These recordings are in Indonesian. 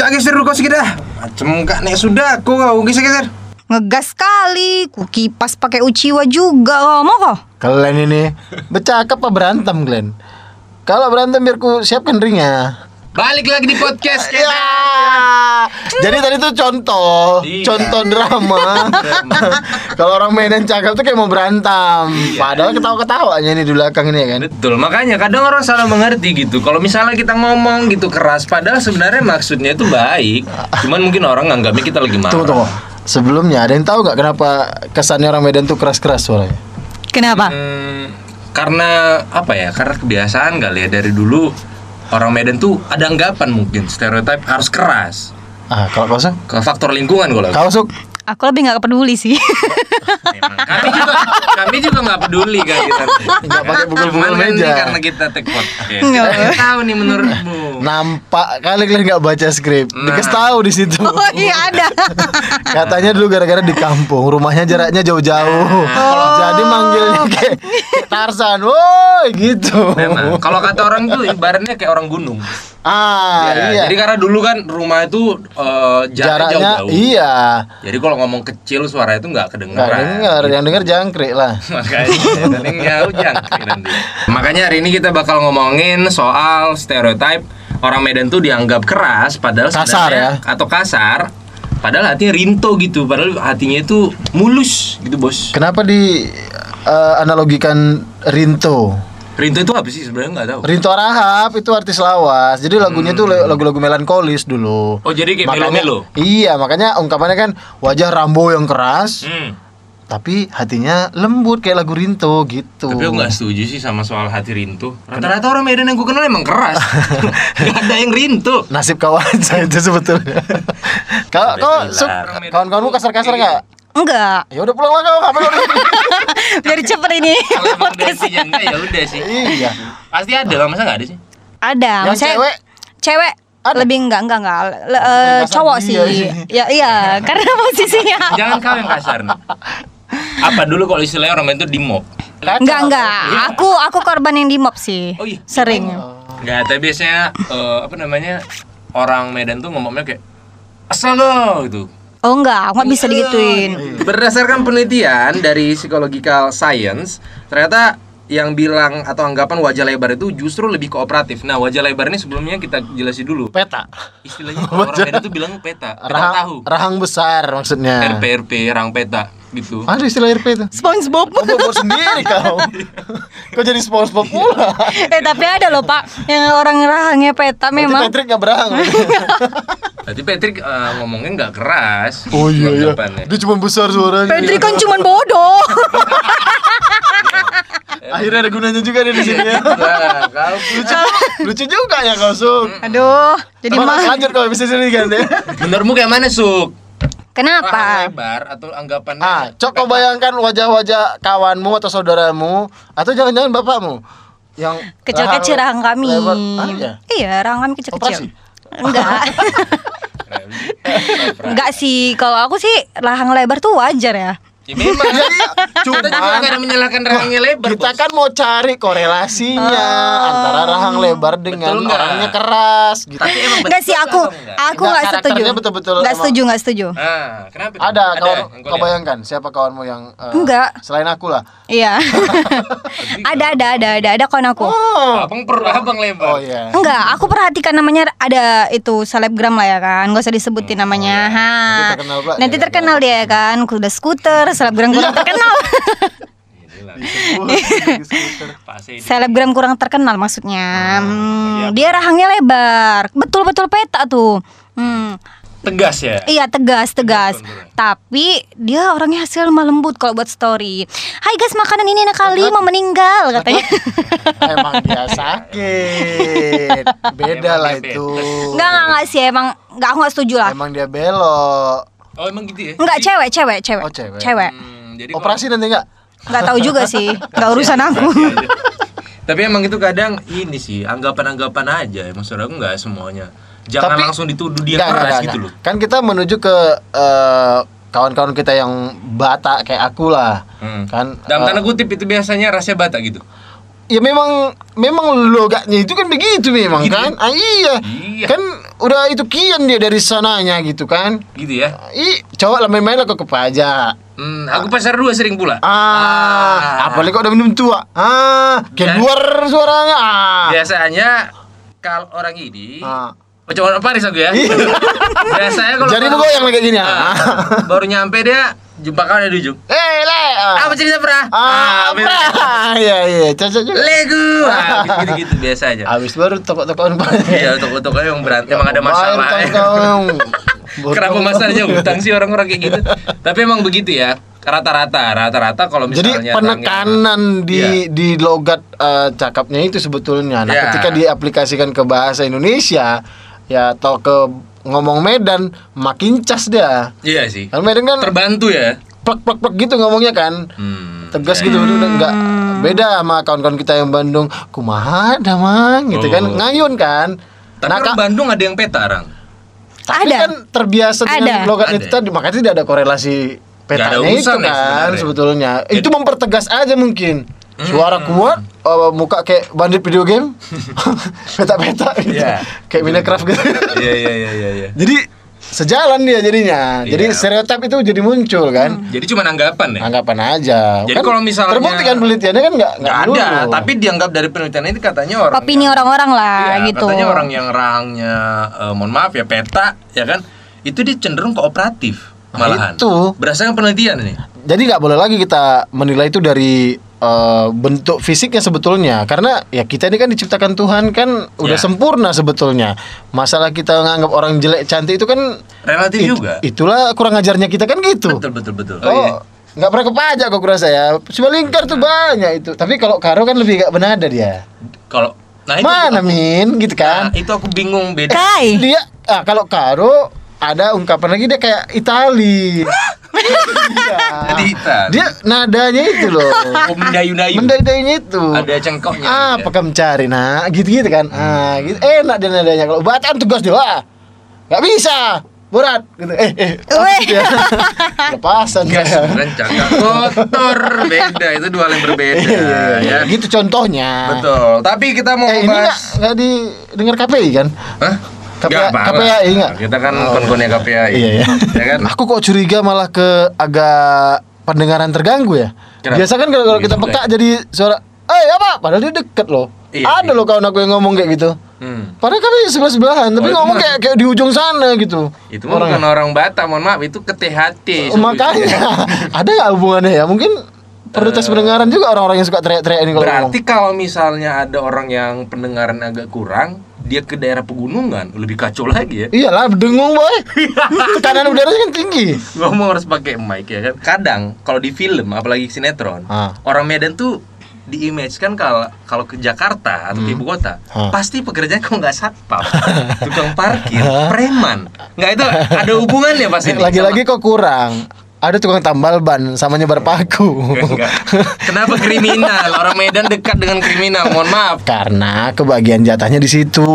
Cak geser dulu kau sedikit dah. Macem kak nek sudah aku kau geser geser. Ngegas sekali. Ku kipas pakai uciwa juga kau mau kau? Kalian ini bercakap apa berantem Glenn? Kalau berantem biar ku siapkan ringnya. Balik lagi di podcast Ya. Jadi tadi tuh contoh, Iya. contoh drama. Kalau orang Medan cakap tuh kayak mau berantem. Padahal ketawa-ketawanya nih di belakang ini ya kan. Betul, makanya kadang orang salah mengerti gitu. Kalau misalnya kita ngomong gitu keras, padahal sebenarnya maksudnya itu baik. Cuman mungkin orang nganggapnya kita lagi marah. Tunggu tunggu. Sebelumnya ada yang tahu nggak kenapa kesannya orang Medan tuh keras-keras suaranya? Kenapa? Hmm, karena apa ya? Karena kebiasaan kali ya dari dulu orang Medan tuh ada anggapan mungkin stereotip harus keras. Ah, kalau kau Suk? Ke faktor lingkungan kalau Kau Suk? Aku lebih nggak peduli sih. Memang. kami juga kami juga nggak peduli kan kita. Nggak pakai pukul-pukul meja. ini karena kita take podcast. Nggak. Pengen tahu nih menurutmu. Nampak kali kalian nggak baca skrip. Nah. Dikasih tahu di situ. oh iya ada. Katanya dulu gara-gara di kampung, rumahnya jaraknya jauh-jauh. Jadi manggilnya kayak, kayak Tarzan, woi gitu. Memang. Kalau kata orang tuh ibaratnya kayak orang gunung. Ah, Ya, iya. Jadi karena dulu kan rumah itu eh, jaraknya Jaraknya jauh-jauh. iya. Jadi kalau ngomong kecil suara itu nggak kedengeran. dengar, yang dengar jangkrik lah. Makanya jauh jangkrik nanti. Makanya hari ini kita bakal ngomongin soal stereotip orang Medan tuh dianggap keras padahal Kasar ya? atau kasar padahal hatinya rinto gitu padahal hatinya itu mulus gitu bos Kenapa di eh, analogikan Rinto? Rinto itu apa sih sebenarnya nggak tahu Rinto Arahap itu artis lawas. Jadi lagunya tuh lagu-lagu melankolis dulu. oh jadi kayak Makanya- melo-melo Iya, makanya ungkapannya kan wajah Rambo yang keras, hmm. tapi hatinya lembut kayak lagu Rinto gitu. Tapi aku nggak setuju sih sama soal hati rintu. Rata-rata orang Medan yang gue kenal emang keras. gak ada yang rintu. Nasib kawan saya itu sebetulnya. Kau. Suk, kawan-kawanmu kasar-kasar nggak? Enggak. Ya udah pulang lah kau, ngapain sini? Biar cepet ini Kalau udah podcastnya. enggak ya udah sih. Iya. Pasti ada lah, masa nggak ada sih? Ada. Yang maksudnya- cewek? Cewek Ada? lebih enggak enggak enggak Le- eh, kasar cowok dia sih. sih. Ya iya, karena posisinya. Jangan kau yang kasar. nih. Apa dulu kalau istilahnya orang Medan itu di mob? Enggak enggak. Aku aku korban yang di mob sih. Oh iya. Sering. Enggak, tapi biasanya eh, apa namanya? Orang Medan tuh ngomongnya kayak asal lo gitu. Oh enggak, nggak bisa digituin. Berdasarkan penelitian dari psychological science, ternyata yang bilang atau anggapan wajah lebar itu justru lebih kooperatif. Nah, wajah lebar ini sebelumnya kita jelasin dulu. Peta. Istilahnya kalau orang Medan itu bilang peta, peta Rahang, tahu. rahang besar maksudnya. RP RP rang peta gitu. Ada istilah RP itu. SpongeBob. Kau buat sendiri kau. Kau jadi SpongeBob pula. eh tapi ada loh Pak, yang orang rahangnya peta memang. Patrick nggak berang. Berarti Patrick eh, ngomongnya nggak keras. Oh iya iya. Dia cuma besar suaranya. Patrick kan cuman bodoh. Akhirnya ada gunanya juga dia di sini ya. Nah, kau lucu, lucu juga ya kau Suk. Aduh, jadi mah. lanjut kau bisa sini kan ya. Menurutmu kayak mana, Suk? Rahang Kenapa? lebar atau anggapannya Ah, cok kau bayangkan wajah-wajah kawanmu atau saudaramu atau jangan-jangan bapakmu yang Kecil-kecil rahang kami. lebar. Ah, iya. Iya, rahang kami Operasi? Enggak. Enggak sih, kalau aku sih rahang lebar tuh wajar ya. Ya memang. Ya, iya. Kita juga ada menyalahkan rahangnya lebar. kita Bos. kan mau cari korelasinya antara rahang lebar dengan Betul orangnya keras gitu. Tapi emang Enggak sih aku enggak? aku Enggak, enggak setuju. betul-betul Enggak setuju, enggak setuju. Ah, kenapa? tuh? Ada, kau, yang kau lihat? bayangkan siapa kawanmu yang eh, Enggak. selain aku lah. Iya. ada ada ada ada ada kawan aku. Oh, Abang per abang lebar. oh iya. Enggak, aku perhatikan namanya ada itu selebgram lah ya kan. Enggak usah disebutin namanya. Ha. Nanti terkenal Nanti dia, terkenal dia ya kan. Kuda skuter, selebgram kurang terkenal. Pasti selebgram kurang terkenal maksudnya. Oh, Hmm, iya. dia rahangnya lebar. Betul-betul peta tuh. Hmm. tegas ya. Iya tegas tegas. Tapi dia orangnya hasil lemah lembut kalau buat story. Hai guys makanan ini enak kali mau meninggal katanya. Emang dia sakit. Beda Emang lah itu. Enggak enggak enggak sih emang enggak aku enggak setuju lah. Emang dia belok. Oh emang gitu ya? Enggak cewek cewek cewek. Oh, cewek. Cewek. Hmm, jadi kalau- Operasi nanti enggak? Enggak tahu juga sih. Enggak urusan aku. Tapi emang itu kadang ini sih anggapan-anggapan aja. Emang saudara aku nggak semuanya. Jangan Tapi- langsung dituduh dia Enggak, keras enggak, gitu enggak. loh. Kan kita menuju ke eh, kawan-kawan kita yang bata kayak aku lah. Hmm. Kan Dalam eh, tanda kutip itu biasanya rasnya bata gitu. Ya memang memang logatnya itu kan begitu memang Gitu. kan? Ah, iya. Iya. Kan udah itu kian dia dari sananya gitu kan. Gitu ya. Ih, coba lah main-main lah kok ke pajak. Hmm, aku pasar dua sering pula. Ah, apalagi kok udah minum tua. Ah, Ya. keluar suaranya. Ah. Biasanya kalau orang ini Ah. Oh, cuma Paris aku ya. Biasanya kalau Jadi begoyang kayak gini. Ah, Ah. baru nyampe dia jumpa kau di ujung. Eh, le. Ah, Apa cerita pernah? Ah, apa? Iya, iya, cocok juga. Lego. Ah, gitu-gitu biasa aja. Habis baru tokok-tokokan Iya, untuk-untuk yang berantem emang ada masalah. Kenapa masalahnya utang sih orang-orang kayak gitu? Tapi emang begitu ya. Rata-rata, rata-rata kalau Jadi misalnya penekanan di di logat eh, cakapnya itu sebetulnya. Nah, Ya. ketika diaplikasikan ke bahasa Indonesia ya atau ke ngomong Medan makin cas dia. Iya sih. Kalau Medan kan Terbantu ya. plek plek plek gitu ngomongnya kan. Hmm. Tegas gitu udah enggak beda sama kawan-kawan kita yang Bandung. Kumaha dah mang gitu kan Oh. ngayun kan. Tapi Nah, orang Bandung ada yang peta, Rang. tapi Ada. kan terbiasa dengan Ada. logat Ada. itu tadi makanya tidak ada korelasi petanya itu ya kan sebenarnya. sebetulnya. Jadi- Itu mempertegas aja mungkin. Suara kuat, eh, muka kayak bandit video game, peta-peta gitu. Iya. Kayak Minecraft gitu. Iya, iya, iya, iya, iya. jadi sejalan dia jadinya. Jadi Iya. stereotip itu jadi muncul kan. Jadi cuma anggapan ya. Anggapan aja. Jadi Kan kalau misalnya- terbukti kan penelitiannya kan nggak Nggak ada, melulu. tapi dianggap dari penelitian ini katanya orang Opini orang-orang lah Iya, gitu. Katanya orang yang rahangnya eh, mohon maaf ya peta ya kan itu dia cenderung kooperatif Nah, malahan. itu. Berdasarkan penelitian ini. Jadi nggak boleh lagi kita menilai itu dari eh, bentuk fisiknya sebetulnya karena ya kita ini kan diciptakan Tuhan kan udah Ya. sempurna sebetulnya. Masalah kita nganggap orang jelek cantik itu kan Relatif it- juga. Itulah kurang ajarnya kita kan gitu. Betul betul betul. Oh, nggak pernah kepajak kok kurasa ya. Cuma lingkar tuh banyak itu. Tapi kalau Karo kan lebih gak benada dia. Kalau nah itu Mana aku- Min gitu Nah, kan? itu aku bingung beda. Kai. Dia ah kalau Karo ada ungkapan lagi dia kayak Itali. Iya. Jadi Itali. Dia nadanya itu loh. Oh, mendayu-dayu. Mendayanya itu. Ada cengkoknya. Ah, apa kamu cari nah gitu-gitu kan. Ah, gitu. Enak dia nadanya kalau bacaan tugas dia. Wah. Gak bisa. Berat gitu. Eh, eh. ya? Lepasan sebenarnya cakap kotor beda itu dua hal yang berbeda Iya, iya, ya. Gitu contohnya. Betul. Tapi kita mau Eh, ini nggak bahas nggak didengar KPI kan? Hah? KPI Nggak apa-apa. KPI nggak? Kita kan Oh. kon-konnya KPI. Iya, iya. Ya kan? Aku kok curiga malah ke agak pendengaran terganggu ya. Kenapa? Biasa kan kalau kita Gitu, peka jadi suara, eh apa? Padahal dia deket loh. Iya, Ada iya. loh kawan aku yang ngomong kayak gitu. Hmm. Padahal kami sebelah sebelahan, tapi Oh, ngomong mah- kayak kayak di ujung sana gitu. Itu mah bukan orang Batak, mohon maaf, itu ke THT. Oh, makanya ada nggak hubungannya ya? Mungkin perlu tes pendengaran juga orang-orang yang suka teriak-teriak ini kalau ngomong. Berarti kalau misalnya ada orang yang pendengaran agak kurang, dia ke daerah pegunungan lebih kacau lagi ya. Iyalah, dengung boy. Tekanan udaranya kan tinggi. Ngomong harus pakai mic ya kan. Kadang kalau di film apalagi sinetron, Ah. orang Medan tuh di-image kan kalau kalau ke Jakarta atau ke ibu kota, Ah. pasti pekerjaan kok nggak satpam, tukang parkir, preman. Nggak itu ada hubungannya pasti. Lagi-lagi kok kurang. Ada tukang tambal ban sama nyebar paku. Enggak. Kenapa kriminal? Orang Medan dekat dengan kriminal. Mohon maaf. Karena kebagian jatahnya di situ.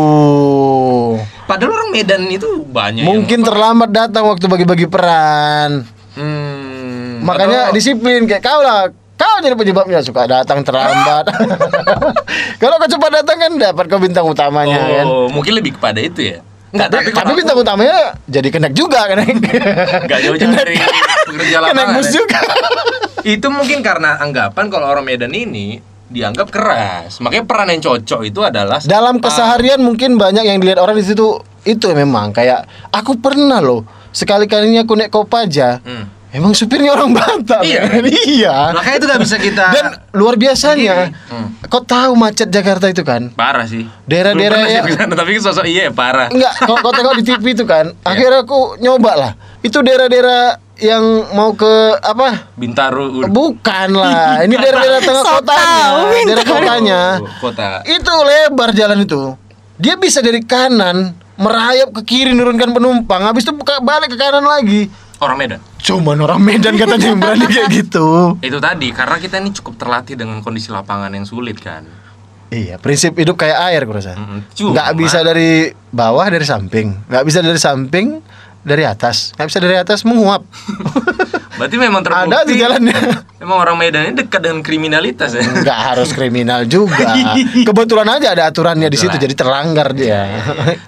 Padahal orang Medan itu banyak. Mungkin yang, terlambat datang waktu bagi-bagi peran. Hmm, Makanya atau- disiplin kayak kau lah. Kau jadi penyebabnya suka datang terlambat. Kalau kau cepat datang kan dapat kau bintang utamanya kan. Oh, mungkin lebih kepada itu ya. Enggak, tapi, tapi, tapi bintang utamanya jadi kenek juga kan. Enggak jauh-jauh dari pekerja lapangan. bus ya. juga. Itu mungkin karena anggapan kalau orang Medan ini dianggap keras. Makanya peran yang cocok itu adalah Dalam keseharian mungkin banyak yang dilihat orang di situ itu memang kayak aku pernah loh sekali-kalinya aku naik kopaja. Hmm. Emang supirnya orang Batak. Iya. iya. Makanya itu nggak bisa kita Dan luar biasanya, Hmm. kau tahu macet Jakarta itu kan? parah sih. Daerah-daerah ya- tapi sosok iya parah. Enggak, kau, kau tengok di TV itu kan. Iya. Akhirnya aku nyoba lah. Itu daerah-daerah yang mau ke apa? Bintaro Bukan lah. Ini daerah-daerah tengah So kotanya. Daerah kotanya. Oh, kota. Itu lebar jalan itu. Dia bisa dari kanan merayap ke kiri nurunkan penumpang. Habis itu buka balik ke kanan lagi. Orang Medan. Cuman orang Medan katanya yang berani kayak gitu. Itu tadi karena kita ini cukup terlatih dengan kondisi lapangan yang sulit kan. Iya, prinsip hidup kayak air gue rasa. Mm-mm. Cuma- Nggak bisa dari bawah dari samping, nggak bisa dari samping dari atas, nggak bisa dari atas menguap. Berarti memang terbukti. Ada di jalannya. Memang orang Medan ini dekat dengan kriminalitas ya. Nggak harus kriminal juga. Kebetulan aja ada aturannya di situ, jadi terlanggar dia.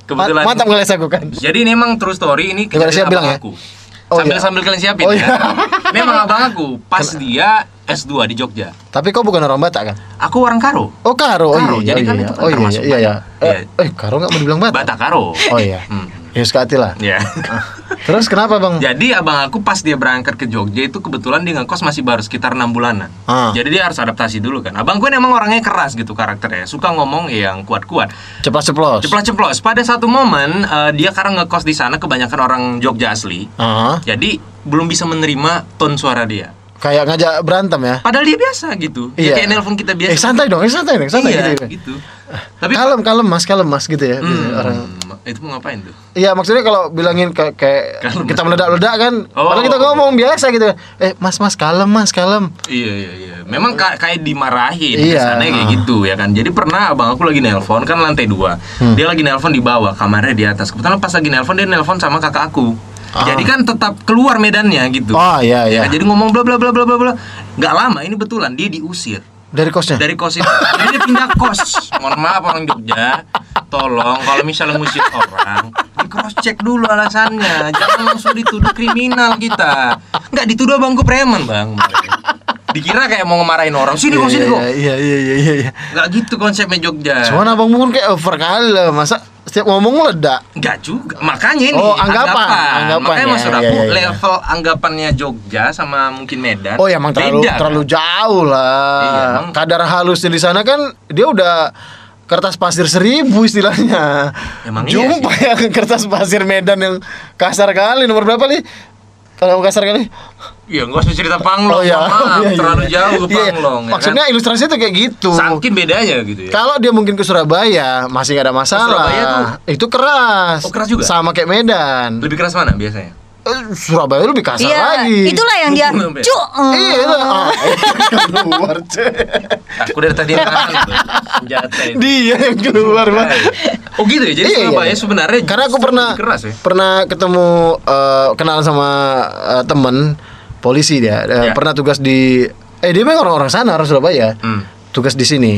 Kebetulan. Ma- Mantap ngeles aku kan. Jadi ini emang true story ini Gimana, siap bilang ya? aku. Oh, sambil iya. sambil kalian siapin Oh, ya. iya. Memang abang aku pas dia S2 di Jogja. Tapi kau bukan orang Batak kan? Aku orang Karo. Oh Karo, oh Karo, iya, jadi iya, kan iya. itu kan oh iya, termasuk iya, iya. Batak. Eh, eh, Karo nggak mau dibilang Batak? Batak Karo. Oh iya. Hmm. Ya sekali lah. Ya. Terus kenapa bang? Jadi abang aku pas dia berangkat ke Jogja itu kebetulan dia ngekos masih baru sekitar enam bulanan. Ah. Jadi dia harus adaptasi dulu kan. Abang gue emang orangnya keras gitu karakternya, suka ngomong yang kuat-kuat. Ceplos ceplos. Ceplos-ceplos. Pada satu momen eh, dia karena ngekos di sana kebanyakan orang Jogja asli. Ah, Jadi belum bisa menerima ton suara dia. Kayak ngajak berantem ya? Padahal dia biasa gitu. Ya Iya. kayak nelpon kita biasa. Eh santai dong, eh santai dong, santai iya, gitu. gitu. Tapi kalem, kalem mas, kalem mas gitu ya. Hmm, Orang. itu mau ngapain tuh? Iya maksudnya kalau bilangin kayak, kayak Kalem. kita meledak-ledak kan, Oh. padahal kita ngomong biasa gitu. Eh mas mas kalem mas kalem. Iya iya iya. Memang ka- kayak dimarahin Iya. kesannya kayak gitu ya kan. Jadi pernah abang aku lagi nelpon kan lantai dua. Hmm. Dia lagi nelpon di bawah, kamarnya di atas. Kebetulan pas lagi nelpon dia nelpon sama kakak aku. Jadi kan tetap keluar medannya gitu. Oh iya Ya iya. kan? Jadi ngomong bla bla bla bla bla bla. Nggak lama ini betulan dia diusir Dari kosnya. dari kos itu. Jadi dia pindah kos. Mohon maaf orang Jogja. Tolong kalau misalnya ngusir orang, di cross check dulu alasannya. Jangan langsung dituduh kriminal kita. Nggak dituduh bangku preman, Bang. Dikira kayak mau ngemarahin orang. Sini kok, sini kok. Iya iya iya iya. iya. Nggak gitu konsepnya Jogja. Cuman abang mungkin kayak over kali lah, masa setiap ngomong meledak. Nggak juga. Makanya ini Oh, anggapan. Anggapan, Makanya ya, maksud iya, aku iya, iya. level anggapannya Jogja sama mungkin Medan. Oh ya emang terlalu beda, kan? terlalu jauh lah. Iya, emang. Kadar halusnya di sana kan dia udah kertas pasir seribu istilahnya. Emang iya Jumpa ya kertas pasir Medan yang kasar kali nomor berapa nih? Kalau kasar kali? Iya, nggak usah cerita Panglong. Oh, iya. Maaf, Oh, iya, iya. terlalu jauh ke Iya, iya. Panglong. ya Maksudnya ilustrasinya tuh kayak gitu. kan? Saking bedanya gitu ya. Kalau dia mungkin ke Surabaya masih gak ada masalah. Surabaya Itu keras. Oh, keras juga? Sama kayak Medan. Lebih keras mana biasanya? Eh, Surabaya lebih kasar Iya, lagi. itulah yang dia sampai. cuk. Iya, itu. Ah, keluar cuy. Aku dari tadi tuh. Senjata itu. Dia yang keluar, Bang. Oh gitu ya. Jadi Iya, iya, Surabaya iya. sebenarnya Karena aku pernah keras ya. pernah ketemu eh, kenal sama eh, temen polisi dia. Eh, Ya. Pernah tugas di eh dia memang orang-orang sana orang Surabaya. Hmm. Tugas di sini.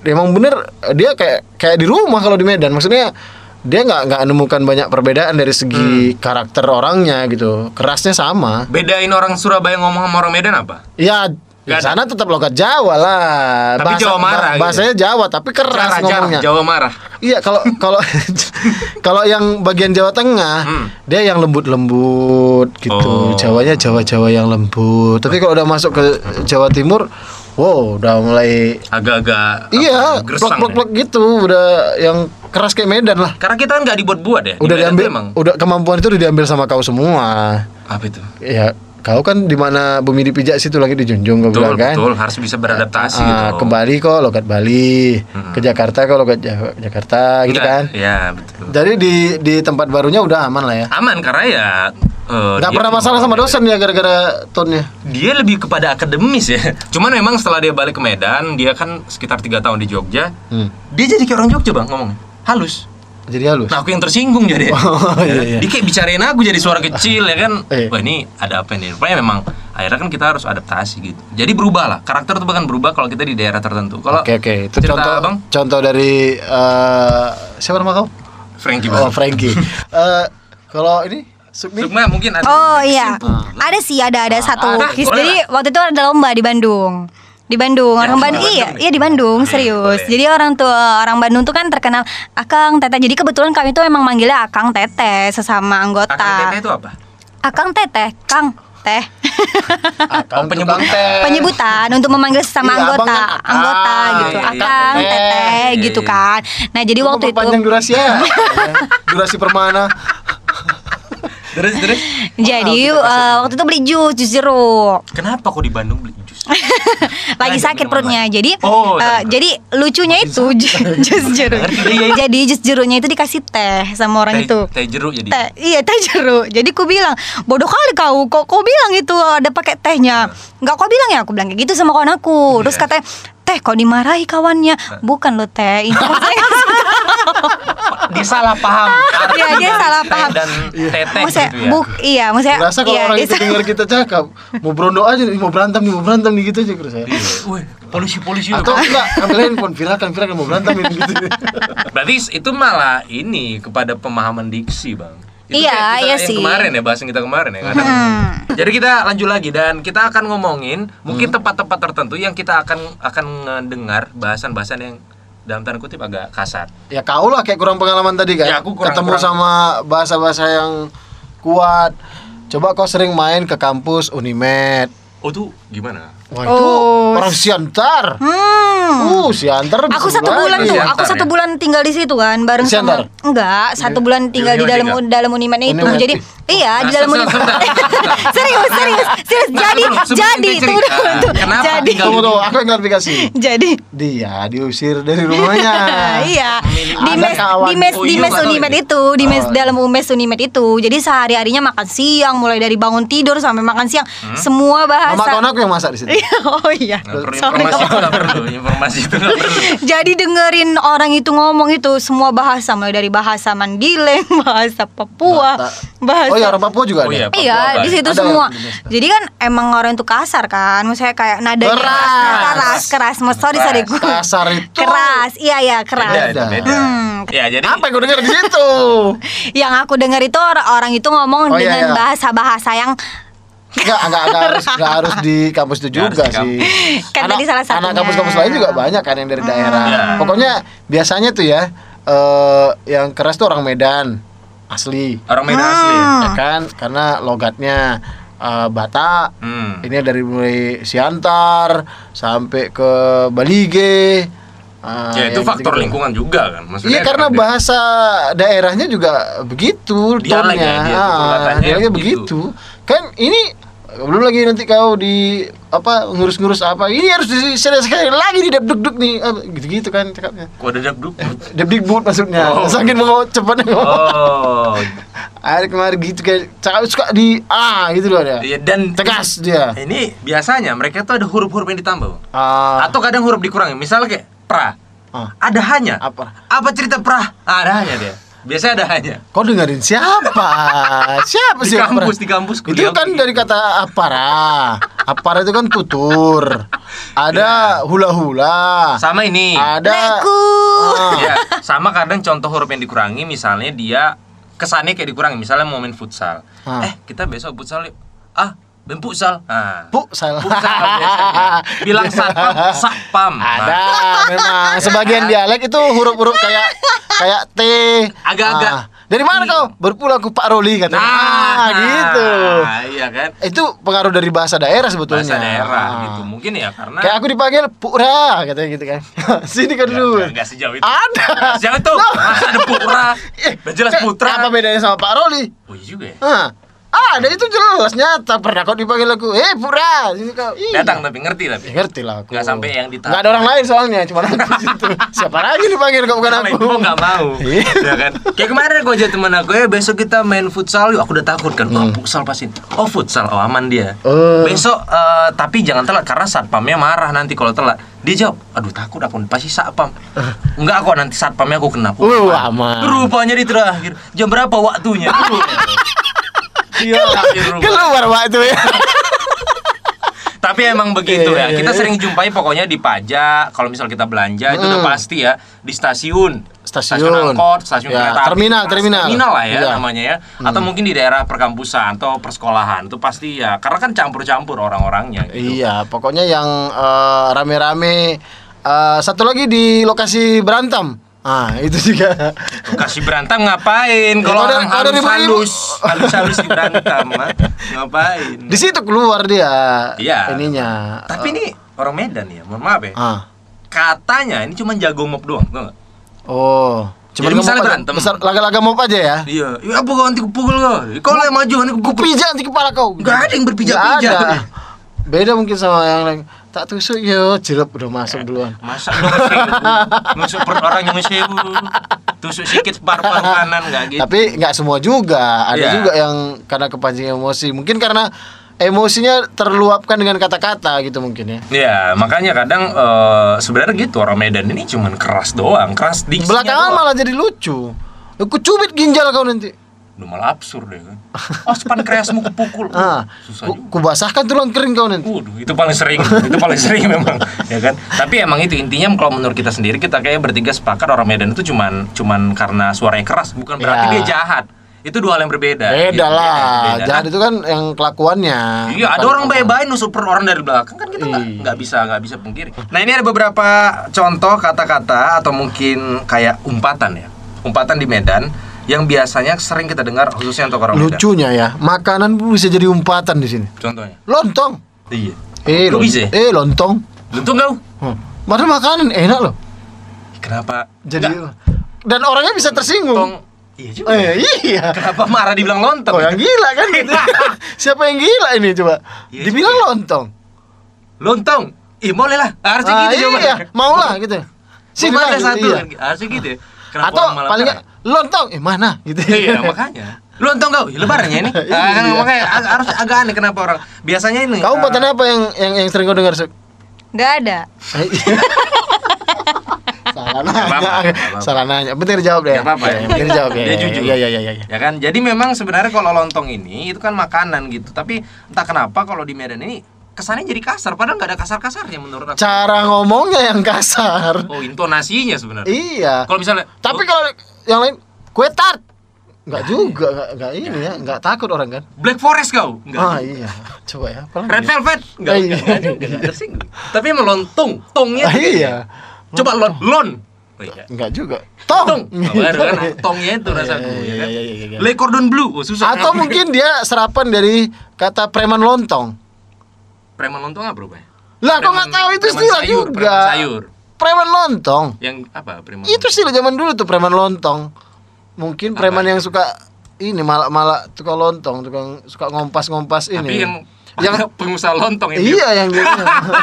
Dia emang bener dia kayak kayak di rumah kalau di Medan. Maksudnya dia nggak nggak menemukan banyak perbedaan dari Hmm. segi karakter orangnya gitu. Kerasnya sama. Bedain orang Surabaya ngomong sama orang Medan apa? Ya di sana tetap logat Jawa lah. Tapi Jawa marah gitu. Bahasanya Jawa tapi keras jarah, ngomongnya. Jawa marah. Iya kalau kalau kalau yang bagian Jawa Tengah Hmm. dia yang lembut-lembut gitu. Oh. Jawanya Jawa-Jawa yang lembut. Tapi kalau udah masuk ke Jawa Timur, wow udah mulai Agak-agak iya plek-plek ya. gitu, udah yang keras kayak Medan lah. Karena kita kan nggak dibuat-buat ya. Di Udah Medan diambil, emang. udah kemampuan itu udah diambil sama kau semua. Apa itu? Ya kau kan di mana bumi dipijak situ lagi dijunjung kau Betul, bilang kan. betul. Harus bisa beradaptasi Ah, gitu. ke Bali kok logat Bali, Mm-mm. ke Jakarta kok logat Ja- Jakarta gitu Nggak, kan. Iya, betul. Jadi di di tempat barunya udah aman lah ya. Aman karena ya eh, Gak pernah masalah sama dosen ya gara-gara tonnya. dia lebih kepada akademis ya. Cuman memang setelah dia balik ke Medan, dia kan sekitar tiga tahun di Jogja, Hmm. dia jadi kayak orang Jogja bang ngomong halus. Jadi halus. Nah aku yang tersinggung jadi. Oh, iya, iya. Dia kayak bicarain aku jadi suara kecil ya kan. Iya. Wah ini ada apa nih? Rupanya memang akhirnya kan kita harus adaptasi gitu. Jadi berubah lah. Karakter itu bahkan berubah kalau kita di daerah tertentu. Kalau Oke oke, itu cerita contoh abang contoh dari eh, siapa nama kau? Frankie Oh bang. Frankie. Eh, kalau ini Sukmi? Sukma mungkin ada. Oh iya, ada sih ada ada satu. ada, Jadi waktu itu ada lomba di Bandung. Di Bandung, Ya, orang Bandung iya, nih. iya di Bandung Hmm, serius. boleh. Jadi orang tua orang Bandung tuh kan terkenal Akang Teteh. Jadi kebetulan kami tuh emang manggilnya Akang Teteh sesama anggota. Akang teteh itu apa? Akang Teteh, Kang Teh. Oh, penyebut teh. Penyebutan untuk memanggil sesama Iya, anggota, kan Akang. anggota gitu. Iya, iya, Akang iya. Teteh Iya, gitu iya. kan. Nah, jadi waktu itu panjang durasi ya. durasi permana. Terus terus. jadi eh, waktu itu beli jus, jus jeruk. Kenapa kok di Bandung beli? lagi sakit perutnya jadi Oh, sakit. jadi lucunya itu jus jeruk. Iya, iya. jadi jus jeruknya itu dikasih teh sama orang Teh- itu. Teh jeruk jadi. teh iya teh jeruk. Jadi ku bilang bodoh kali kau kok kau bilang itu ada pakai tehnya? Nggak kau bilang ya? Aku bilang kayak gitu sama kawan aku. Terus Iya. katanya Teh kok dimarahi kawannya Bukan lo teh Ini maksudnya Dia salah paham. Iya, dia salah paham. Dan teteh Maksudnya gitu ya. buk, Iya maksudnya Rasa kalau iya, orang itu dengar kita cakap Mau berondo aja mau berantem nih, mau berantem nih gitu aja terus saya Wih, polisi-polisi Atau enggak, ambil handphone, viralkan, viralkan, mau berantem gitu Berarti itu malah ini kepada pemahaman diksi, Bang. Itu Iya, kita iya yang sih. kemarin ya bahasan kita kemarin ya. kadang. Hmm. Jadi kita lanjut lagi dan kita akan ngomongin mungkin tempat-tempat tertentu yang kita akan akan dengar bahasan-bahasan yang dalam tanda kutip agak kasar. Ya kau lah kayak kurang pengalaman tadi kan Ya, aku kurang- Ketemu kurang. sama bahasa-bahasa yang kuat Coba kau sering main ke kampus Unimed Oh tuh gimana? Wah itu Oh. orang Siantar Hmm. Uh, Siantar Aku satu bulan lagi. tuh, aku satu ya? bulan tinggal di situ kan bareng Siantar? sama enggak, satu bulan tinggal di Di dalam Unimed dalam Unimed itu. Unimed. Jadi iya di Nah, dalam Unimed. sebentar, sebentar. serius, serius, serius. Nah, jadi jadi tuh. kenapa Jadi Tunggu tunggu, aku yang klarifikasi jadi Dia diusir dari rumahnya iya di mes di mes Oh, di iya, mes Unimed itu di mes Oh. dalam mes Unimed itu jadi sehari harinya makan siang mulai dari bangun tidur sampai makan siang Hmm? semua bahasa Mama aku yang masak di situ oh iya Nggak perlu Sorry, informasi itu perlu, informasi itu perlu. Jadi dengerin orang itu ngomong itu semua bahasa mulai dari bahasa Mandileng, bahasa Papua, Batak. bahasa Oh ya orang Papua juga Oh ada iya. Papua Iya, ada. di situ Ada semua. yang. Jadi kan emang orang itu kasar kan, maksudnya kayak nadanya Keras. keras, keras. Mas sorry Keras. sorry gue. Kasar itu Keras, iya iya Beda, keras. itu beda. Hmm. Ya jadi Apa yang kau dengar di situ? Yang aku dengar itu orang, orang itu ngomong Oh, iya, dengan iya. bahasa-bahasa yang Enggak, enggak, enggak harus, enggak harus di kampus itu juga sih. Kan anak, tadi salah satunya. Anak kampus-kampus lain juga banyak kan yang dari daerah. Iya. Pokoknya biasanya tuh ya, eh yang keras tuh orang Medan asli, orang Medan asli ya. ya kan? Karena logatnya eh, Batak. Hmm. Ini dari mulai Siantar sampai ke Balige. eh, Ya itu faktor gitu-gitu. lingkungan juga kan. Maksudnya Iya karena dia- bahasa daerahnya juga begitu Dialek tonnya. ya, dia tuh Ah, dialeknya begitu. begitu. Kan ini belum lagi nanti kau di apa ngurus-ngurus apa ini harus diselesaikan lagi di debduk nih apa, gitu-gitu kan cakapnya Kok ada dapduk? debdikbud maksudnya Oh. saking mau cepat Oh. ada kemarin gitu kayak cakap suka di ah gitu loh dia Iya dan tegas dia Ini biasanya mereka tuh ada huruf-huruf yang ditambah. Ah Atau kadang huruf dikurangi. Misalnya kayak pra. Ah. Ada hanya. Apa? Apa cerita pra? Ah, ada hanya dia. Biasanya ada hanya. Kau dengerin siapa? Siapa Di sih? kampus, Apara? di kampus Itu kuliah. kan dari kata apara. Apara itu kan tutur. Ada hula-hula. Sama ini. Ada. Ah. Iya, sama kadang contoh huruf yang dikurangi misalnya dia kesannya kayak dikurangi misalnya mau main futsal. Ah. Eh, kita besok futsal yuk. Ah, Nah. Bu, salah. Futsal biasanya. Bilang satpam, satpam. Nah, Ada memang sebagian dialek itu huruf-huruf kayak kayak T. Agak-agak. Ah. Dari mana kau? Berpulang ke Pak Roli katanya. Nah, ah, gitu. Iya kan? Itu pengaruh dari bahasa daerah sebetulnya. Bahasa daerah Ah. gitu. Mungkin ya karena Kayak aku dipanggil Pura katanya gitu kan. Sini kan dulu. Enggak, sejauh itu. Ada. Sejauh itu. Masa ada pura? Udah jelas Eh, putra. Apa bedanya sama Pak Roli? Oh iya juga ya. Hah. Ada itu jelas nyata pernah kau dipanggil aku. Eh Pura. Datang tapi ngerti tapi. Ya, ngerti lah aku. Nggak sampai yang ditanya. Nggak ada orang lain soalnya, cuma aku situ. Siapa lagi dipanggil kau bukan aku? nggak mau, Iya. ya kan? Kayak kemarin aku aja teman aku ya besok kita main futsal yuk. Aku udah takut kan, wah futsal pasti. Oh futsal, oh aman dia. Oh. Besok eh, tapi jangan telat karena satpamnya marah nanti kalau telat. Dia jawab, aduh takut aku pasti satpam. Enggak kok nanti satpamnya aku kena. Uh, aman. Rupanya di terakhir jam berapa waktunya? Iya. Keluar waktu ya. Tapi emang begitu Iya, ya. iya, Kita iya. sering jumpai pokoknya di pajak. Kalau misal kita belanja itu udah Hmm. pasti ya di stasiun. Stasiun. angkot, stasiun Ya, kereta api. terminal, terminal. Terminal lah ya Iya. namanya ya. Atau mungkin di daerah perkampusan atau persekolahan itu pasti ya. Karena kan campur-campur orang-orangnya gitu. Iya, pokoknya yang eh, rame-rame eh, satu lagi di lokasi berantem. Ah, itu juga. Kasih berantem ngapain? Kalau Kalau ada- orang ribu-ribu. halus-halus, halus-halus di berantem, ngapain? Di situ keluar dia Iya. ininya. Tapi ini orang Medan ya, mohon maaf ya. Ah. Katanya ini cuma jago mop doang, tau nggak? Oh. Cuma Jadi misalnya berantem. Besar laga-laga mau aja ya. Iya, ya apa kau nanti kupukul kau? Kalau yang maju nanti kupukul. Kupijak nanti kepala kau. Nggak ada yang berpijak-pijak. Beda mungkin sama yang lain. Tak tusuk yo, jelup udah masuk duluan. Masa dong? Nusuk perut orang yang sewu Tusuk sikit paru-paru kanan nggak gitu Tapi nggak semua juga. Ada Iya. juga yang karena kepancing emosi. Mungkin karena emosinya terluapkan dengan kata-kata gitu mungkin ya. Ya, makanya kadang eh, sebenarnya gitu orang Medan ini cuman keras doang, keras diksinya Belakangan doang. malah jadi lucu. Aku cubit ginjal kau nanti. Udah malah absurd deh kan. Oh, pankreasmu kepukul. Ah, Susah ku, juga. ku basahkan tulang kering kau nanti. Waduh, itu paling sering, itu paling sering memang, ya kan. Tapi emang itu intinya kalau menurut kita sendiri kita kayak bertiga sepakat orang Medan itu cuman cuman karena suaranya keras, bukan berarti Ya. dia jahat. Itu dua hal yang berbeda. Beda Gitu, lah. beda. Jahat itu kan yang kelakuannya. Iya, ada orang baik-baik nusuk per orang dari belakang kan kita nggak Iya. nggak bisa nggak bisa pungkiri. Nah ini ada beberapa contoh kata-kata atau mungkin kayak umpatan ya, umpatan di Medan yang biasanya sering kita dengar khususnya untuk orang Medan. Lucunya ya, makanan bisa jadi umpatan di sini. Contohnya. Lontong. Iya. Eh, lon- bisa? eh lontong. Untung kau. Hmm. Padahal makanan enak loh. Kenapa? Jadi Nggak, dan orangnya bisa tersinggung. lontong. Iya juga. Eh, iya. Kenapa marah dibilang lontong? Oh, yang gila kan gitu. Siapa yang gila ini coba? Iya Dibilang juga. lontong. Lontong. Ih, boleh lah. Harusnya Ah, gitu coba. iya, mau lah gitu. Sih, ada gitu, satu. iya. Harusnya gitu ya. Kenapa Atau paling marah? Lontong, eh mana gitu. Iya makanya Lontong kau, lebarannya ini Ah, kan. Makanya ag- harus agak aneh kenapa orang Biasanya ini Kamu ah, umpatannya apa yang yang yang sering kau dengar? Suk? Nggak ada. Salah nanya. Salah nanya. Bentar dijawab deh. Nggak apa-apa ya. Bentar dijawab ya. Dia jujur. Iya iya iya iya. Ya kan Jadi memang sebenarnya kalau lontong ini Itu kan makanan gitu Tapi entah kenapa kalau di Medan ini Kesannya jadi kasar Padahal nggak ada kasar-kasarnya menurut aku Cara ngomongnya yang kasar. Oh intonasinya sebenarnya Iya. Kalau misalnya Tapi kalau yang lain kue tart. Enggak juga, enggak enggak ini ya, enggak takut orang kan? Black Forest kau Nggak Ah iya. Coba ya. apa lagi Red? Velvet Nggak, Iya. nggak, nggak juga, nggak tersinggung. Tapi emang lontong Tongnya Ah, iya. Coba lon Lon Oh, iya. Enggak juga. Tong. Tong baru kan Tongnya itu rasaku Iya, ya iya, kan iya, iya, iya. Le Cordon Bleu oh, susah Atau mungkin dia serapan dari kata preman lontong. Preman lontong apa rupanya? Lah kok Preman- nggak tahu itu istilah sayur, juga. preman sayur. Preman lontong. Yang apa preman? Itu istilah zaman dulu tuh preman lontong. Mungkin preman yang suka ini malah-malah tukang lontong, tukang suka ngompas-ngompas ini. Tapi yang yang pengusaha lontong yang iya yang dia.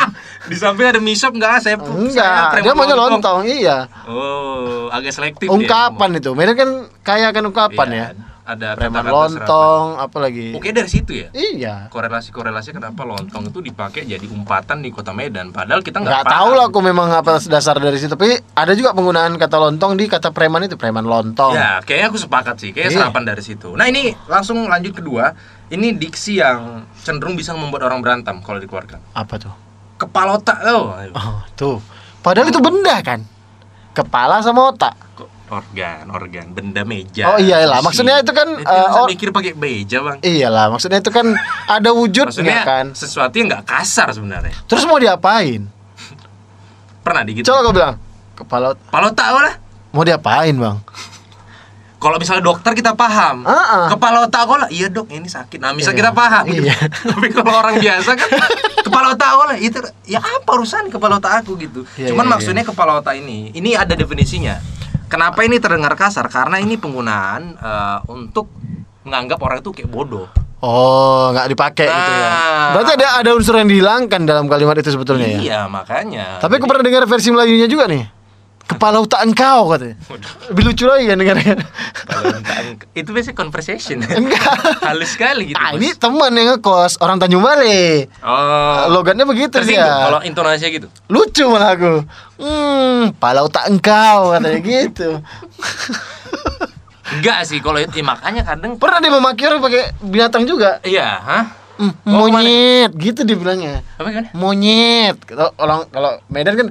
Di samping ada mie shop enggak saya enggak dia maunya lontong. iya. Oh, agak selektif ungkapan itu. Medan kan kaya kan ungkapan Iya, ya Ada preman lontong apalagi serapan. Oke dari situ ya. iya Korelasi-korelasi kenapa lontong itu dipakai jadi umpatan di Kota Medan padahal kita nggak tahu lah aku memang apa dasar dari situ tapi ada juga penggunaan kata lontong di kata preman itu preman lontong Ya, kayaknya aku sepakat sih. Kayaknya Iya. serapan dari situ. Nah, ini langsung lanjut kedua. Ini diksi yang cenderung bisa membuat orang berantem kalau dikeluarkan. apa tuh Kepala otak oh. oh tuh padahal itu benda kan kepala sama otak organ, organ, benda meja. Oh, iyalah. kursi. Maksudnya itu kan, Itu masa or- mikir pakai meja, Bang. iyalah maksudnya itu kan ada wujudnya Maksudnya kan sesuatu yang nggak kasar sebenarnya. terus mau diapain Pernah digituin? coba kau bilang kepala Kepala otak lah. mau diapain bang Kalau misalnya dokter kita paham. Ah, ah. Kepala otak lah, iya dok, ini sakit. Nah, misal Iya. kita paham. gitu. Iya. Tapi kalau orang biasa kan kepala otak lah itu ya apa urusan kepala otak aku gitu. Iya, Cuman iya, maksudnya kepala otak ini, ini ada definisinya. Kenapa ini terdengar kasar? Karena ini penggunaan eh, untuk menganggap orang itu kayak bodoh. Oh, nggak dipakai gitu ya. Nah. Berarti ada ada unsur yang dihilangkan dalam kalimat itu sebetulnya ya. Iya, makanya. Tapi aku pernah dengar versi Melayunya juga nih. Kepala otak engkau katanya. Lebih lucu lagi kan dengarnya. Itu biasanya conversation. Enggak. Halus sekali gitu. Nah, Bos. ini teman yang ngekos orang Tanjung Balai. oh. Logatnya begitu Tersinggung dia. kalau intonasinya gitu. Lucu malah aku. Hmm, pala otak engkau katanya gitu. Enggak sih kalau itu ya, makanya kadang Pernah dia memaki orang pakai binatang juga. iya, hah? Ke mana? monyet gitu dibilangnya. Apa gimana? Monyet. Kalau orang kalau Medan kan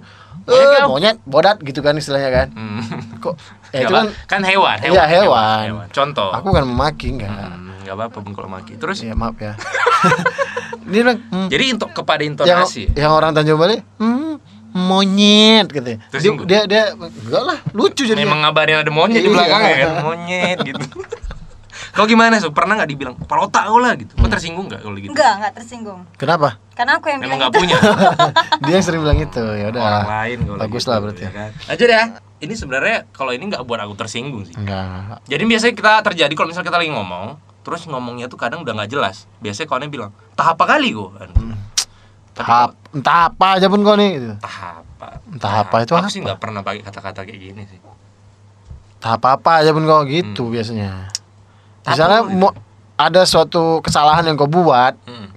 eh, monyet bodat gitu kan istilahnya kan. Hmm. Kok ya Nggak itu kan kan hewan, hewan. Iya, hewan. Contoh. aku kan memaki enggak. Hmm, nggak apa-apa Bung, kalau maki. Terus Ya maaf ya. Dia bilang hmm, jadi untuk kepada yang, intonasi. yang orang Tanjung Balai, hmm, monyet katanya. Dia, Tersinggung. dia dia enggak lah, lucu jadi. Memang ngabarin ada monyet di Iya. belakang ya kan, monyet gitu. Kau gimana, Su? Pernah nggak dibilang kepala otak kau lah gitu? Kau tersinggung nggak kalau gitu? Enggak, enggak tersinggung. Kenapa? Karena aku yang Memang bilang nggak itu. punya. dia yang sering bilang itu. Ya udah. Orang lain kalau Bagus gitu, lah berarti. ya kan. Aja deh. Ini sebenarnya kalau ini nggak buat aku tersinggung sih. Enggak. Jadi biasanya kita terjadi kalau misalnya kita lagi ngomong, terus ngomongnya tuh kadang udah nggak jelas. Biasanya kawannya bilang, tahap apa kali? Kan. Hmm. Tahap, entah apa aja pun kau nih gitu. tahap apa? Entah apa itu Aku apa? sih nggak pernah pakai kata-kata kayak gini sih. Tahap apa aja pun kau gitu biasanya. Misalnya mau ada suatu kesalahan yang kau buat, Hmm.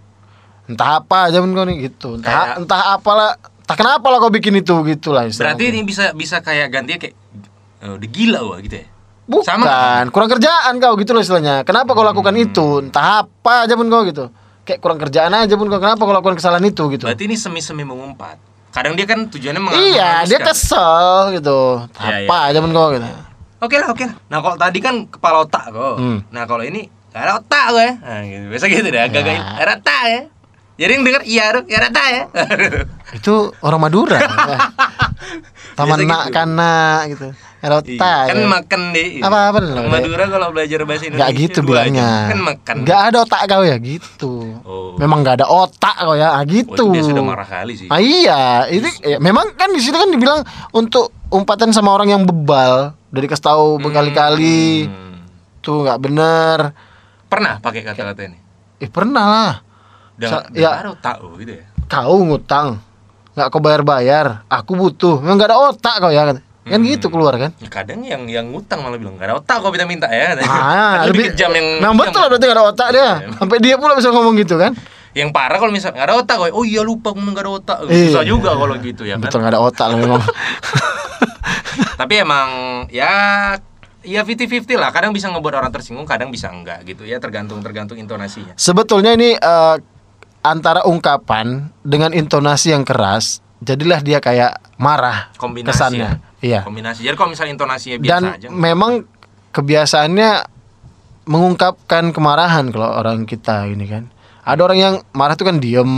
entah apa aja pun kau nih gitu. Entah Kayak- entah apalah entah kenapa lah kau bikin itu gitu lah istilahnya. Berarti ini bisa bisa kayak gantinya kayak eh, udah gila gua gitu ya. bukan Sama kurang kerjaan kau gitu loh istilahnya. Kenapa kau lakukan Hmm. itu? Entah apa aja pun kau gitu. Kayak kurang kerjaan aja pun kau kenapa kau lakukan kesalahan itu gitu? Berarti ini semi-semi mengumpat. Kadang dia kan tujuannya meng- iya dia kesel gitu. Iya, apa iya, aja pun kau gitu Oke lah, oke lah. Nah kalau tadi kan kepala otak kok. Hmm. Nah kalau ini gak ada otak gue. Nah, gitu. Biasa gitu deh, agak-agak Ya. gak ada otak ya. Jadi yang denger iya dong, ya ada otak ya. itu orang Madura taman nak gitu. kana gitu erota Iya, kan ya. makan deh. Apa apa loh, Orang Madura kalau belajar bahasa Indonesia Nggak gitu bilangnya. Kan makan. Nggak ada otak kau ya gitu Oh. Memang nggak ada otak kau ya ah, Oh, gitu itu dia sudah marah kali sih. Ah, iya, ini ya, memang kan di situ kan dibilang untuk umpatan sama orang yang bebal, udah dikasih tahu berkali-kali, Hmm. tuh nggak bener. Pernah pakai kata-kata ini? Eh pernah lah, Udah, Sa- ya. otak oh, gitu ya. kau ngutang, nggak kau bayar-bayar, aku butuh, memang nggak ada otak kau ya kan? Kan Hmm. gitu keluar kan? Ya, kadang yang yang ngutang malah bilang gak ada otak kok minta-minta ya. Ah, Kan lebih kejam yang memang betul lah berarti nggak ada otak dia, Iya. sampai dia pula bisa ngomong gitu kan? Yang parah kalau misalnya gak ada otak kok. Oh iya lupa ngomong gak ada otak. Iya. Susah juga kalau gitu ya kan. Betul nggak ada otak lah memang. Tapi emang ya ya 50-50 lah. Kadang bisa ngebuat orang tersinggung, kadang bisa enggak gitu ya tergantung tergantung intonasinya. Sebetulnya ini eh, antara ungkapan dengan intonasi yang keras, jadilah dia kayak marah Kombinasi kesannya. ya. Iya. Kombinasi. Jadi kalau misalnya intonasinya biasa Dan aja. memang kebiasaannya mengungkapkan kemarahan kalau orang kita ini kan. Ada orang yang marah tuh kan diem,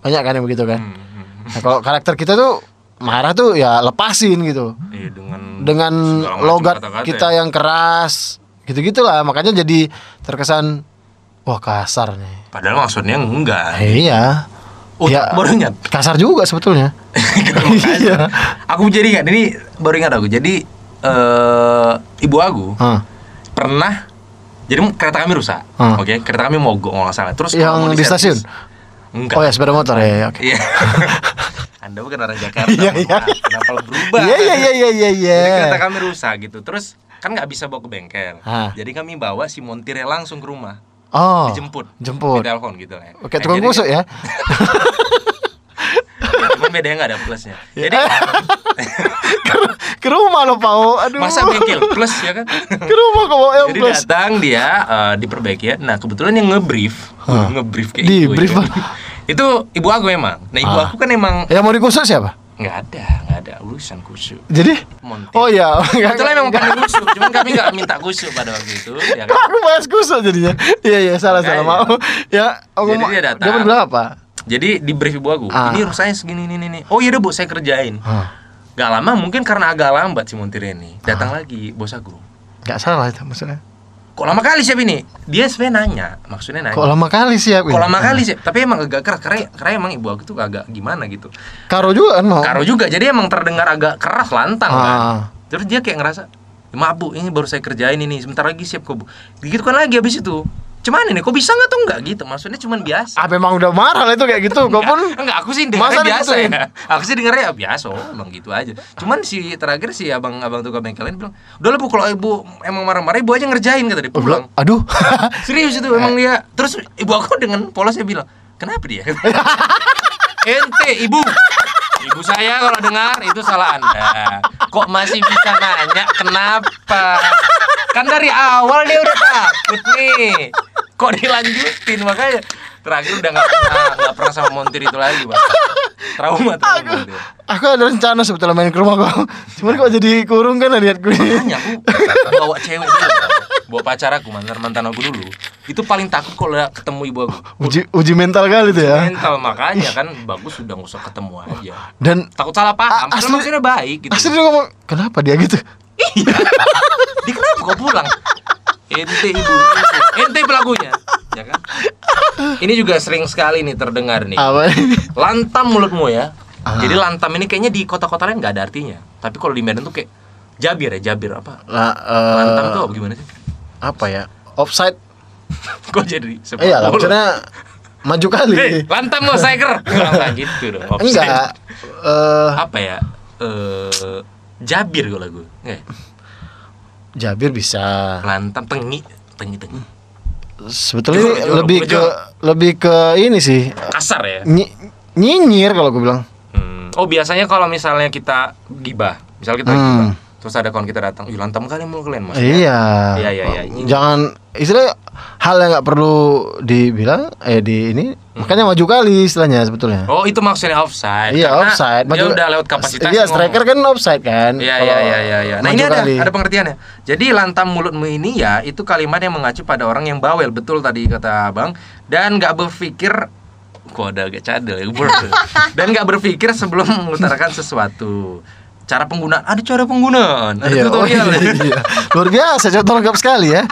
banyak kan yang begitu kan. Hmm, hmm. Nah, kalau karakter kita tuh marah tuh ya lepasin gitu. Iya, dengan Dengan logat kata-kata kita ya. yang keras, gitu-gitulah. Makanya jadi terkesan wah kasar nih. Padahal maksudnya enggak. Iya. Oh, Ya. baru ingat. Kasar juga sebetulnya. Iya. Aku jadi ingat ini baru ingat aku. Jadi eh ibu aku Hah. pernah jadi kereta kami rusak. Hmm. Oke, kereta kami mogok nggak salah. Terus Yang di stasiun? Enggak. Oh ya sepeda motor ya. Oke. Iya. Anda bukan orang Jakarta. Iya, iya. Kenapa lo berubah? Iya iya iya iya iya iya. Jadi kereta kami rusak gitu. Terus kan nggak bisa bawa ke bengkel. Hah. Jadi kami bawa si montirnya langsung ke rumah. Oh. Dijemput. Jemput. Ditelepon gitu lah. Oke, Nah, tukang jadi- kusuk ya. Ya, cuman bedanya nggak ada plusnya. Jadi ke rumah lo Pau. Aduh. masa bengkel plus ya kan? ke rumah kok bawa yang Jadi plus. datang dia eh, diperbaiki ya. Nah kebetulan yang ngebrief, Hah. ngebrief kayak Di gitu brief ya. Itu ibu aku emang. Nah ibu Ah. aku kan emang Yang mau dikusuk siapa? nggak ada, nggak ada urusan kusuk. Jadi? Montir. Oh iya. Kebetulan memang pandai kusuk, cuman kami nggak minta kusuk pada waktu itu, ya kan? Aku bahas kusuk jadinya. Iya iya salah salah mau. Ya, aku Jadi mau- dia datang. Dia mau bilang apa? Jadi di brief ibu aku, Ah. ini rusaknya segini ini ini. Oh iya bu, saya kerjain. Hah. Gak lama mungkin karena agak lambat si montir ini. Datang lagi bos aku. Gak salah itu maksudnya. Kok lama kali siap ini? Dia sebenarnya nanya, maksudnya nanya. Kok lama kali siap ini? Kok lama kali sih? Tapi emang agak keras karena karena emang ibu aku tuh agak gimana gitu. Karo juga kan mau. Karo juga, jadi emang terdengar agak keras lantang kan. Ah. Terus dia kayak ngerasa, maaf bu, ini baru saya kerjain ini, sebentar lagi siap kok bu. Begitu kan lagi habis itu. Cuman ini, kok bisa nggak tuh nggak gitu? Maksudnya cuman biasa. Ah memang udah marah lah itu kayak gitu. Kau pun enggak, aku sih dengarnya biasa digituin? ya. Aku sih dengarnya ya biasa, oh, emang gitu aja. Cuman si terakhir si abang-abang tukang bengkel ini bilang, "Udah lah Bu, kalau Ibu emang marah-marah, Ibu aja ngerjain," kata dia. Oh, Pulang. aduh. Serius itu emang dia. Terus ibu aku dengan polosnya bilang, "Kenapa dia?" Ente, Ibu. Ibu saya kalau dengar itu salah Anda. Kok masih bisa nanya kenapa? Kan dari awal dia udah takut nih. Kok dilanjutin makanya terakhir udah nggak pernah nggak pernah sama montir itu lagi, Pak. Trauma trauma dia. Aku ada rencana sebetulnya main ke rumah kau. Cuman kok jadi kurung kan lihat gue. Makanya aku bawa cewek dulu, Bang. bawa pacar aku mantan mantan aku dulu. Itu paling takut kalau ketemu ibu aku. Uji uji mental kali tuh ya. Mental makanya kan bagus sudah nggak usah ketemu aja. Dan Takut salah paham. Asli asli- maksudnya baik gitu. asli dia ngomong, kenapa dia gitu? Iya. Dia kenapa kau pulang? Ente ibu, ente, pelakunya, ya kan? Ini juga sering sekali nih terdengar nih. Apa ini? Lantam mulutmu ya. Ah. Jadi lantam ini kayaknya di kota-kota lain nggak ada artinya. Tapi kalau di Medan tuh kayak jabir ya, jabir apa? Lah, eh, Lantam tuh apa gimana sih? apa ya? Offside. Kok jadi sepak Iya lah, maksudnya maju kali. Hei, lantam lo striker. Enggak gitu dong. offside. Enggak. Eh, Apa ya? Eh jabir kalau lagu. Eh, Jabir bisa. lantam tengi, tengi tengi. Sebetulnya Jorok, jorok, lebih ke jorok. lebih ke ini sih. kasar ya. Nyi- nyinyir kalau gue bilang. Hmm. Oh biasanya kalau misalnya kita gibah, misal kita Hmm. gibah, terus ada kawan kita datang, "Ih, lantam kali mulu kalian mas." Iya. Iya, iya, iya. Ini- Jangan istilahnya hal yang nggak perlu dibilang eh di ini Hmm. makanya maju kali istilahnya sebetulnya. Oh itu maksudnya offside. Iya Karena offside. Dia udah lewat kapasitas. Iya striker kan offside kan. Iya iya iya iya. iya. Nah maju ini ada kali. ada pengertiannya. Jadi lantam mulutmu ini ya itu kalimat yang mengacu pada orang yang bawel betul tadi kata abang dan nggak berpikir kok ada agak cadel ya dan nggak berpikir sebelum mengutarakan sesuatu. Cara penggunaan ada cara penggunaan ada Iya, oh tutorial. iya, iya. Luar biasa, contoh lengkap sekali ya.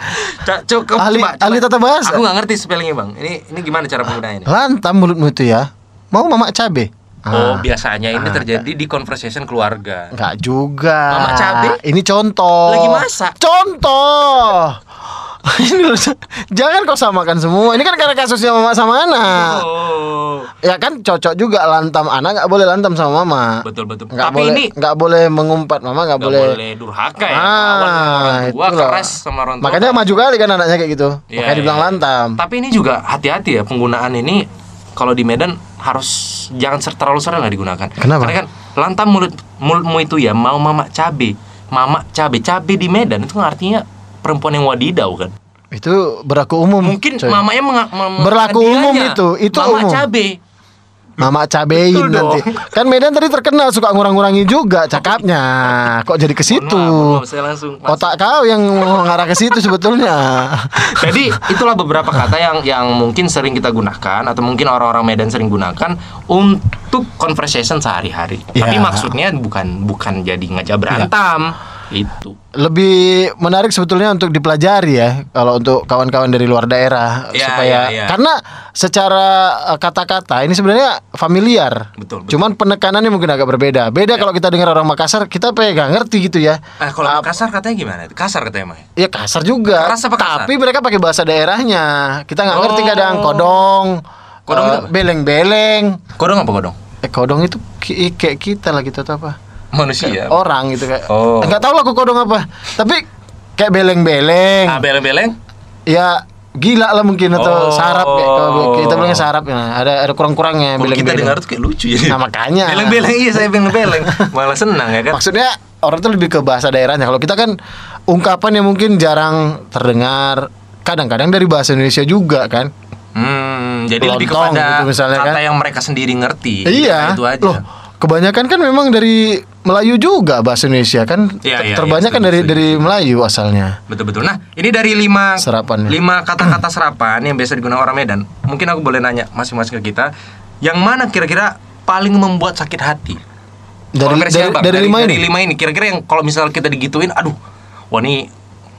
Coba, Ahli- coba, ahli tata bahasa. Aku nggak ngerti spellingnya bang. Ini ini gimana cara penggunaannya? Lantam mulutmu itu ya. Mau mamak cabe? Oh Ah, biasanya ini Ah, terjadi di conversation keluarga. Enggak juga. Mamak cabe? Ini contoh. Lagi masak. Contoh. Ini Jangan kau samakan semua. Ini kan karena kasusnya mama sama anak. Oh. Ya kan cocok juga lantam anak nggak boleh lantam sama mama. Betul betul. Nggak Tapi boleh, ini nggak boleh mengumpat mama nggak boleh. boleh, durhaka ya. Ah, itulah. keras sama orang tua. Makanya maju kali kan anaknya kayak gitu. Iya, Makanya dibilang iya. lantam. Tapi ini juga hati-hati ya penggunaan ini kalau di Medan harus jangan ser- terlalu sering lah digunakan. Kenapa? Karena kan lantam mulut mulutmu itu ya mau mama cabe, mama cabe, cabe di Medan itu artinya perempuan yang wadidau kan. Itu berlaku umum. Mungkin coy. mamanya menga- Berlaku umum itu, itu mama umum. cabe. Mama cabein Betul nanti. dong. Kan Medan tadi terkenal suka ngurang-ngurangi juga cakapnya. Kok jadi ke situ? Otak kau yang mengarah ke situ sebetulnya. Jadi itulah beberapa kata yang yang mungkin sering kita gunakan atau mungkin orang-orang Medan sering gunakan untuk conversation sehari-hari. Ya. Tapi maksudnya bukan bukan jadi ngajak berantem. Itu. Lebih menarik sebetulnya untuk dipelajari ya kalau untuk kawan-kawan dari luar daerah Ya, supaya ya, ya. karena secara eh, kata-kata ini sebenarnya familiar. Betul, betul. Cuman penekanannya mungkin agak berbeda. Beda kalau kita dengar orang Makassar, kita apa ya nggak ngerti gitu ya. Eh kalau kasar katanya gimana? Kasar katanya mah. Ya kasar juga. Keras apa kasar? Tapi mereka pakai bahasa daerahnya. Kita nggak ngerti Oh. kadang kodong, Kodong itu apa? beleng-beleng. Kodong apa kodong? Eh kodong itu kayak kita lah gitu atau apa? Manusia. Orang gitu kayak. Oh. Enggak tahu lah aku kodong apa. Tapi kayak beleng-beleng. Ah, beleng-beleng? Ya gila lah mungkin atau Oh. sarap kayak kalau kita bilangnya sarap ya. Ada ada kurang-kurangnya kita beleng-beleng. dengar tuh kayak lucu ya. Nah, makanya. Beleng-beleng iya saya beleng-beleng. Malah senang ya kan. Maksudnya orang tuh lebih ke bahasa daerahnya. Kalau kita kan ungkapan yang mungkin jarang terdengar. Kadang-kadang dari bahasa Indonesia juga kan. Hmm, jadi lebih Lontong kepada gitu misalnya kata kan. yang mereka sendiri ngerti. iya. Itu aja. Loh, kebanyakan kan memang dari Melayu juga bahasa Indonesia kan. Iya, iya, terbanyak iya, kan dari dari Melayu asalnya. Betul betul. Nah, ini dari lima Serapannya. lima kata-kata serapan yang biasa digunakan orang Medan. Mungkin aku boleh nanya masing-masing ke kita, yang mana kira-kira paling membuat sakit hati? Dari dari, Abang, dari lima dari ini. lima ini kira-kira yang kalau misal kita digituin, aduh, wah ini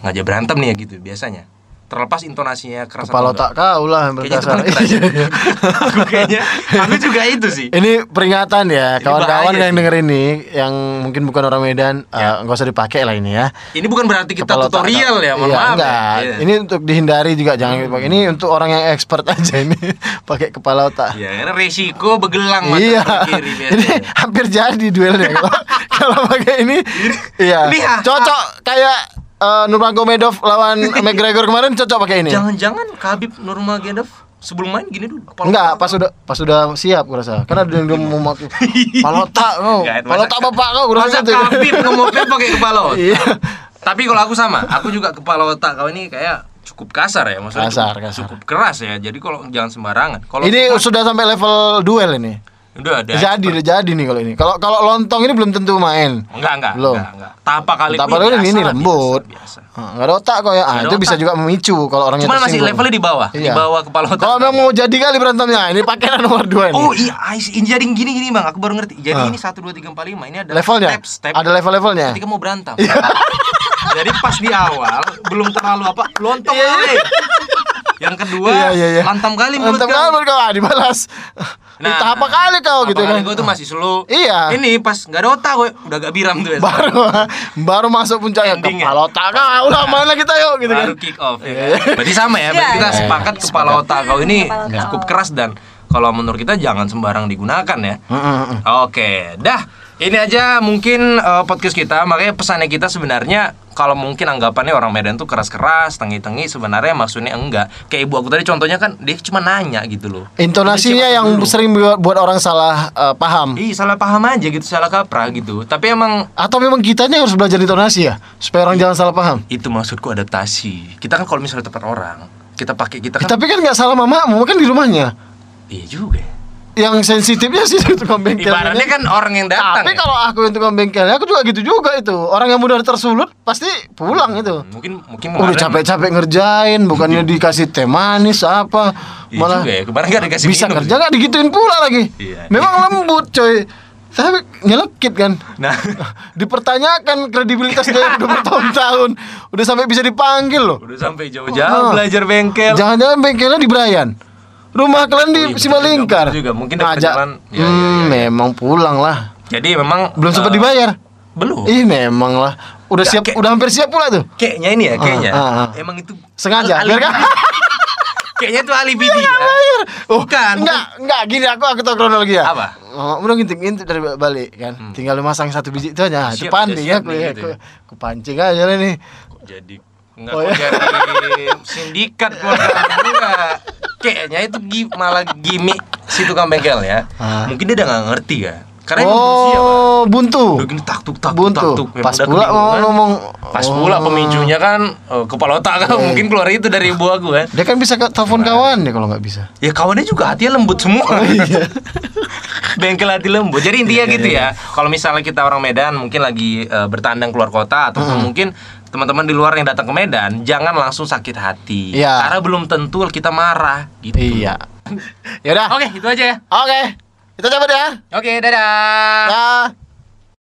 ngajak berantem nih ya gitu biasanya. Terlepas intonasinya keras Kepala otak kau lah keras. ya. aku kayaknya, aku juga itu sih. Ini peringatan ya kawan-kawan yang denger ini yang mungkin bukan orang Medan Ya. eh, nggak usah dipakai lah ini ya. Ini bukan berarti kita Kepala otak tutorial kau. ya, mohon Iya, maaf. ya. enggak. Iya. Ini untuk dihindari juga jangan dipakai. Ini untuk orang yang expert aja ini pakai kepala otak. Ya, karena resiko begelang mata Iya, kiri ini hampir jadi duelnya kalau kalau pakai ini. Iya, Ini cocok kayak eh, Nurmagomedov lawan McGregor kemarin cocok pakai ini. Jangan-jangan Khabib Nurmagomedov sebelum main gini dulu. Kepala Enggak, pas sudah pas sudah siap gue rasa. Karena dia dia mau maki kepala otak kau. Masa- otak bapak kau gue Masa rasa gitu. Khabib ngomongnya pakai kepala? Iya. Tapi kalau aku sama, aku juga kepala otak kau ini kayak cukup kasar ya, maksudnya Kasar, cukup, kasar. cukup keras ya. Jadi kalau jangan sembarangan. Kalau Ini sudah sampai level duel ini. Udah ada. Jadi, udah jadi nih kalau ini. Kalau kalau lontong ini belum tentu main. Enggak, enggak, Belum. enggak, enggak. Tapa kali ini, ini biasa lah, lembut. Biasa. biasa. Ah, Nggak ada otak kok ya. Ah, itu bisa juga memicu kalau orangnya Cuman masih levelnya di bawah, di Iya. bawah kepala otak. Kalau memang mau jadi kali berantemnya, ini pakaian nomor 2 nih. Oh iya, ini jadi gini gini bang, aku baru ngerti. Jadi Ah. ini satu dua tiga empat lima ini ada Levelnya? step step. Ada level-levelnya? Ketika mau berantem. jadi pas di awal belum terlalu apa lontong Iya, kali. Yang kedua Iya, iya, iya. lantam kali mulut kau. kali kau ah, dibalas. Nah, Nah, apa kali kau apa gitu kali kan. Kau tuh masih slow. Iya. Ini pas nggak ada otak gue udah gak biram tuh ya. baru baru masuk puncaknya Ending ya? kepala otak kau ulah mana kita yuk gitu kan. baru kick off ya. kan? Berarti sama ya, berarti Iya, kita iya. sepakat kepala otak kau ini cukup keras dan kalau menurut kita jangan sembarang digunakan ya. Heeh. Oke, dah. Ini aja mungkin eh, podcast kita. Makanya pesannya kita sebenarnya kalau mungkin anggapannya orang Medan tuh keras-keras, tengi-tengi sebenarnya maksudnya enggak. Kayak ibu aku tadi contohnya kan dia cuma nanya gitu loh. Intonasinya yang dulu. sering buat, buat orang salah eh, paham. Ih, salah paham aja gitu, salah kaprah gitu. Tapi emang Atau memang kitanya harus belajar intonasi ya supaya orang jangan salah paham. itu maksudku adaptasi. Kita kan kalau misalnya tempat orang, kita pakai kita Eh, kan tapi kan nggak salah mamamu kan di rumahnya. Iya juga. Ya. Yang sensitifnya sih itu tukang bengkel. Ibaratnya kan orang yang datang. Tapi ya. kalau aku yang tukang bengkelnya, aku juga gitu juga itu. Orang yang mudah tersulut pasti pulang itu. mungkin mungkin Udah capek-capek ngerjain, bukannya dikasih teh manis apa, Iya malah juga ya, kemarin gak dikasih bisa minum. kerja nggak digituin pula lagi. Iya. Memang lembut coy, tapi nyelekit kan. Nah, Dipertanyakan kredibilitas dia udah bertahun-tahun, udah sampai bisa dipanggil loh. udah sampai jauh-jauh Oh. belajar bengkel. Jangan-jangan bengkelnya di Brian. Rumah kalian di Oh, iya, Simalingkar. juga, betul juga. Mungkin Ngajak. Ya, hmm, ya, ya, ya. memang pulang lah. Jadi memang Belum sempat eh, dibayar. Belum. Ih, memang lah. Udah Nggak, siap, kayak- udah hampir siap pula tuh. Kayaknya ini ya, kayaknya. ah, ah. Emang itu Sengaja, biar kan? Kayaknya itu alibi dia. Oh, Bukan, Enggak, enggak gini aku aku tahu kronologi ya. Apa? Oh, udah ngintip-ngintip dari balik kan. Tinggal lu masang satu biji itu aja. Siap, Itu panding udah ya aku ya. Aku, ya. aku pancing aja lah nih. Kok jadi enggak Oh, iya. jadi sindikat keluarga. Kayaknya itu gi- malah gimmick si tukang bengkel ya. Ah. Mungkin dia udah nggak ngerti ya. Karena emang manusia. Oh, buntu. Udah gini tak tuk tak tuk Buntu. tak tuk. Memang Pas pula kebingungan. ngomong. Pas Oh. pula pemicunya kan eh, kepala otak kan mungkin keluar itu dari ibu aku kan. Dia kan bisa ke telepon kawan ya kalau nggak bisa. Ya kawannya juga hatinya lembut semua. Bengkel hati lembut. Jadi intinya gitu ya. Kalau misalnya kita orang Medan mungkin lagi eh, bertandang keluar kota atau mungkin teman-teman di luar yang datang ke Medan jangan langsung sakit hati. Iya. Karena belum tentu kita marah gitu. Iya. Ya udah. Oke, itu aja ya. Oke. Kita cabut ya. Oke, dadah. Dah.